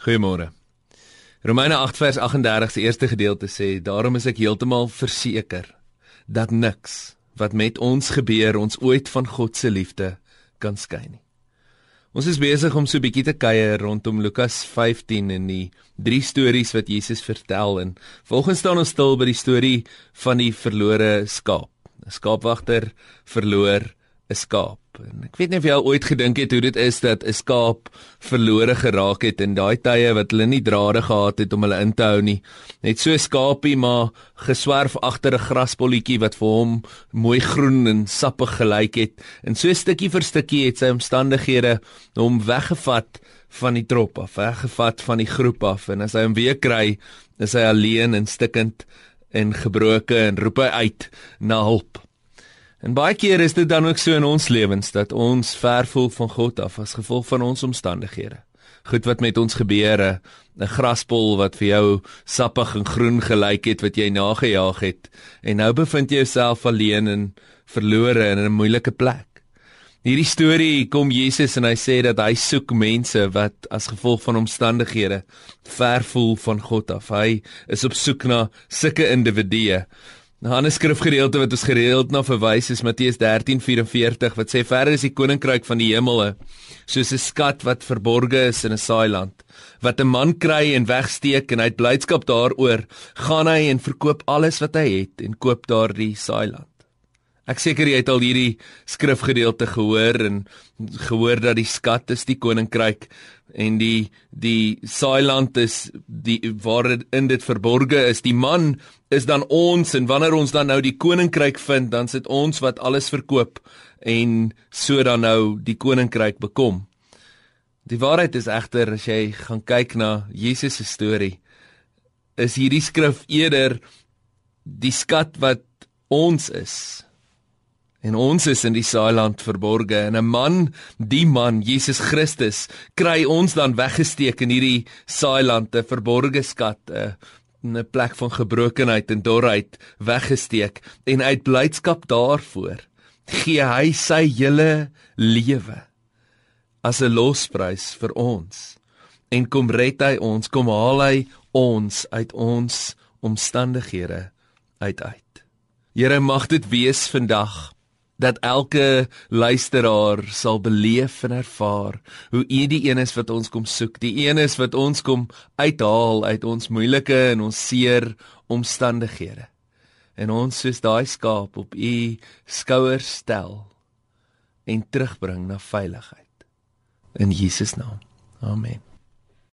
Goeiemôre. Romeine 8 vers 38 se eerste gedeelte sê: "Daarom is ek heeltemal verseker dat niks wat met ons gebeur ons ooit van God se liefde kan skei nie." Ons is besig om so 'n bietjie te kuier rondom Lukas 15 en die drie stories wat Jesus vertel en volgens staan ons stil by die storie van die verlore skaap. 'n Skaapwagter verloor 'n skaap. En ek weet nie of jy al ooit gedink het hoe dit is dat 'n skaap verlore geraak het in daai tye wat hulle nie drade gehad het om hulle in te hou nie. Net so 'n skaapie maar geswerf agter 'n grasbolletjie wat vir hom mooi groen en sappig gelyk het. En so stukkie vir stukkie het sy omstandighede hom weggevat van die trop af, weggevat van die groep af en as hy hom weer kry, is hy alleen en stikkend en gebroken en roep hy uit na hulp. En baie keer is dit dan ook so in ons lewens dat ons ver voel van God af as gevolg van ons omstandighede. Goed wat met ons gebeur, 'n graspol wat vir jou sappig en groen gelyk het wat jy nagejaag het en nou bevind jy jouself alleen en verlore in 'n moeilike plek. Hierdie storie kom Jesus en hy sê dat hy soek mense wat as gevolg van omstandighede ver voel van God af. Hy is op soek na sulke individue 'n ander skrifgedeelte wat ons gereeld na verwys is Matteus 13:44 wat sê verder is die koninkryk van die hemele soos 'n skat wat verborge is in 'n saailand wat 'n man kry en wegsteek en uit blydskap daaroor gaan hy en verkoop alles wat hy het en koop daardie saailand. Ek seker jy het al hierdie skrifgedeelte gehoor en gehoor dat die skat is die koninkryk en die die saailand is die waar in dit verborge is. Die man is dan ons en wanneer ons dan nou die koninkryk vind, dan sit ons wat alles verkoop en so dan nou die koninkryk bekom. Die waarheid is egter as jy gaan kyk na Jesus se storie, is hierdie skrif eerder die skat wat ons is En ons is in die saailand verborge en 'n man, die man Jesus Christus, kry ons dan weggesteek in hierdie saailand, 'n verborge skat, 'n 'n plek van gebrokenheid en dorheid weggesteek en uit blydskap daarvoor gee hy sy hele lewe as 'n losprys vir ons en kom red hy ons, kom haal hy ons uit ons omstandighede uit uit. Here mag dit wees vandag dat elke luisteraar sal beleef en ervaar hoe U die een is wat ons kom soek, die een is wat ons kom uithaal uit ons moeilike en ons seer omstandighede. En ons soos daai skaap op U skouers stel en terugbring na veiligheid. In Jesus naam. Amen.